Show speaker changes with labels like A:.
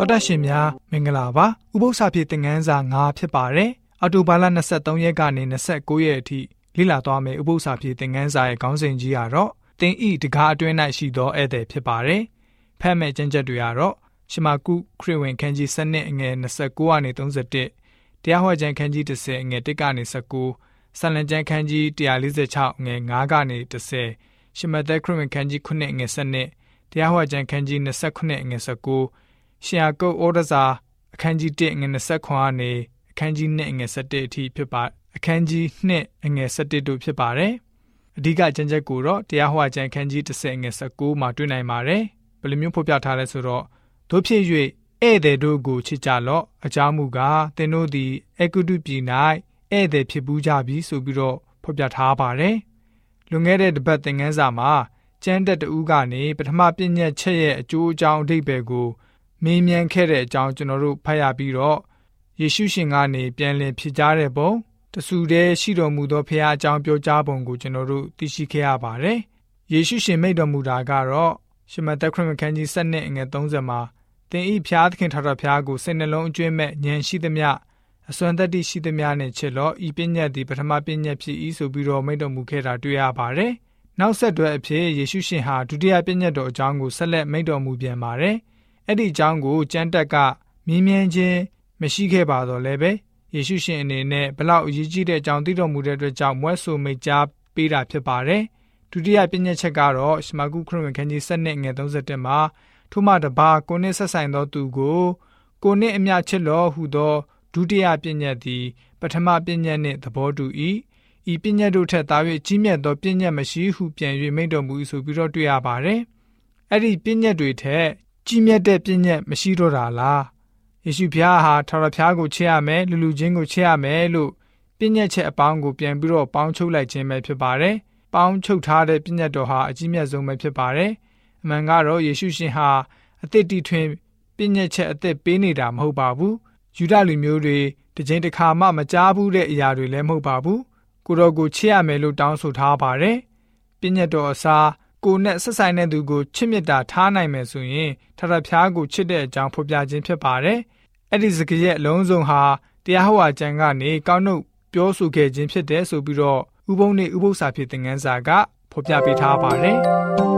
A: တော်တတ်ရှင်များမင်္ဂလာပါဥပု္ပ္ပစာဖြစ်တဲ့ငန်းစာ9ဖြစ်ပါတယ်အော်တိုဘာလ23ရက်ကနေ29ရက်အထိလေ့လာသွားမယ်ဥပု္ပ္ပစာဖြစ်တဲ့ငန်းစာရဲ့ခေါင်းစဉ်ကြီးကတော့တင်ဤတကားအတွင်း၌ရှိသောဧည့်သည်ဖြစ်ပါတယ်ဖတ်မဲ့ကျမ်းချက်တွေကတော့ရှမာကုခရစ်ဝင်ခန်းကြီး7နှစ်အငယ်29ကနေ31တရားဟောကျမ်းခန်းကြီး30အငယ်1ကနေ19ဆန်လန်ကျမ်းခန်းကြီး146အငယ်9ကနေ30ရှမသက်ခရစ်ဝင်ခန်းကြီး9အငယ်7တရားဟောကျမ်းခန်းကြီး29အငယ်19 ရှင်ယာကုတ်ဩဒစာအခန်းကြီး1အငယ်20ခွန်ကနေအခန်းကြီး2အငယ်17အထိဖြစ်ပါအခန်းကြီး2အငယ်17တို့ဖြစ်ပါတယ်အဓိကကျမ်းချက်ကိုတော့တရားဟောကျမ်းခန်းကြီး30အငယ်19မှာတွေ့နိုင်ပါတယ်ဘယ်လိုမျိုးဖော်ပြထားလဲဆိုတော့တို့ဖြစ်၍ဧည့်သည်တို့ကိုချစ်ကြလော့အကြောင်းမူကားသင်တို့သည်အကုတုပြည်၌ဧည့်သည်ဖြစ်ပူးကြပြီဆိုပြီးတော့ဖော်ပြထားပါတယ်လွန်ခဲ့တဲ့တပတ်သင်ခန်းစာမှာကျမ်းတက်တူကနေပထမပြည့်ညက်ချက်ရဲ့အကျိုးအကြောင်းအဓိပ္ပာယ်ကို မေးမြန်းခဲ့တဲ့အကြောင်းကျွန်တော်တို့ဖတ်ရပြီးတော့ယေရှုရှင်ကနေပြန်လည်ဖြစ်ကြားတဲ့ပုံတဆူတည်းရှိတော်မူသောဖခင်အကြောင်းပြောကြားပုံကိုကျွန်တော်တို့သိရှိခဲ့ရပါတယ်။ယေရှုရှင်မိတ်တော်မူတာကတော့ရှမသက်ခရစ်ခန်းကြီး7နှစ်အငယ်30မှာသင်ဤဖျားသခင်ထာဝရဘုရားကိုစိတ်နှလုံးအကျွမ်းမဲ့ဉာဏ်ရှိသမျှအစွမ်းတတ္တိရှိသမျှနဲ့ချစ်လို့ဤပညာသည်ပထမပညာဖြစ်၏ဆိုပြီးတော့မိတ်တော်မူခဲ့တာတွေ့ရပါတယ်။နောက်ဆက်တွဲအဖြစ်ယေရှုရှင်ဟာဒုတိယပြည့်ညတ်တော်အကြောင်းကိုဆက်လက်မိန့်တော်မူပြန်ပါတယ်။ အဲ့ဒီအကြောင်းကိုကျမ်းတက်ကမြင်းမြန်းခြင်းမရှိခဲ့ပါတော့လည်းပဲယေရှုရှင်အနေနဲ့ဘလောက်အရေးကြီးတဲ့အကြောင်းသိတော်မူတဲ့အတွက်ကြောင့်မွဲဆိုမိတ်ကြားပေးတာဖြစ်ပါတယ်။ဒုတိယပြည့်ညတ်ချက်ကတော့ရှမာကုခရစ်ဝင်ခန်းကြီး7နှစ်ငယ်31မှာထို့မှတပါကိုနှစ်ဆက်ဆိုင်သောသူကိုကိုနှစ်အမြချစ်တော်ဟူသောဒုတိယပြည့်ညတ်သည် ပထမပြည့်ညတ်နှင့်သဘောတူ၏ဤပညာတို့ထက်သာ၍ကြီးမြတ်သောပညာမရှိဟုပြန်၍မိန့်တော်မူဆိုပြီးတော့တွေ့ရပါတယ်။အဲ့ဒီပညာတွေထက် ကြီးမြတ်တဲ့ပညာမရှိတော့တာလား။ယေရှုဖျားဟာထာဝရဖျားကိုချစ်ရမယ်လူလူချင်းကိုချစ်ရမယ်လို့ပညာချက်အပေါင်းကိုပြန်ပြီးတော့ပေါင်းချုပ်လိုက်ခြင်းပဲဖြစ်ပါတယ်။ပေါင်းချုပ်ထားတဲ့ပညာတော်ဟာအကြီးမြတ်ဆုံးပဲဖြစ်ပါတယ်။အမှန်ကတော့ယေရှုရှင်ဟာအသက်တီထွင်ပညာချက်အသက်ပေးနေတာမဟုတ်ပါဘူး။ယူဒလူမျိုးတွေတစ်ချိန်တစ်ခါမှမကြားဘူးတဲ့အရာတွေလည်းမဟုတ်ပါဘူးကိုတော်ကိုချစ်ရမယ်လို့တောင်းဆိုထားပါတယ်။ပြည့်ညတ်တော်အစား ကိုနဲ့ဆက်ဆိုင်တဲ့သူကိုချစ်မြတ်တာထားနိုင်မယ်ဆိုရင်ထထဖျားကိုချစ်တဲ့အကြောင်းဖော်ပြခြင်းဖြစ်ပါတယ်။အဲ့ဒီစကားရဲ့အလုံးစုံဟာတရားဟောကျမ်းကနေကောက်နှုတ်ပြောဆိုခဲ့ခြင်းဖြစ်တယ်ဆိုပြီးတော့ဥပုံနဲ့ဥပု္ပ္ပစာဖြစ်တဲ့ငန်းစာကဖော်ပြပေးထားပါတယ်။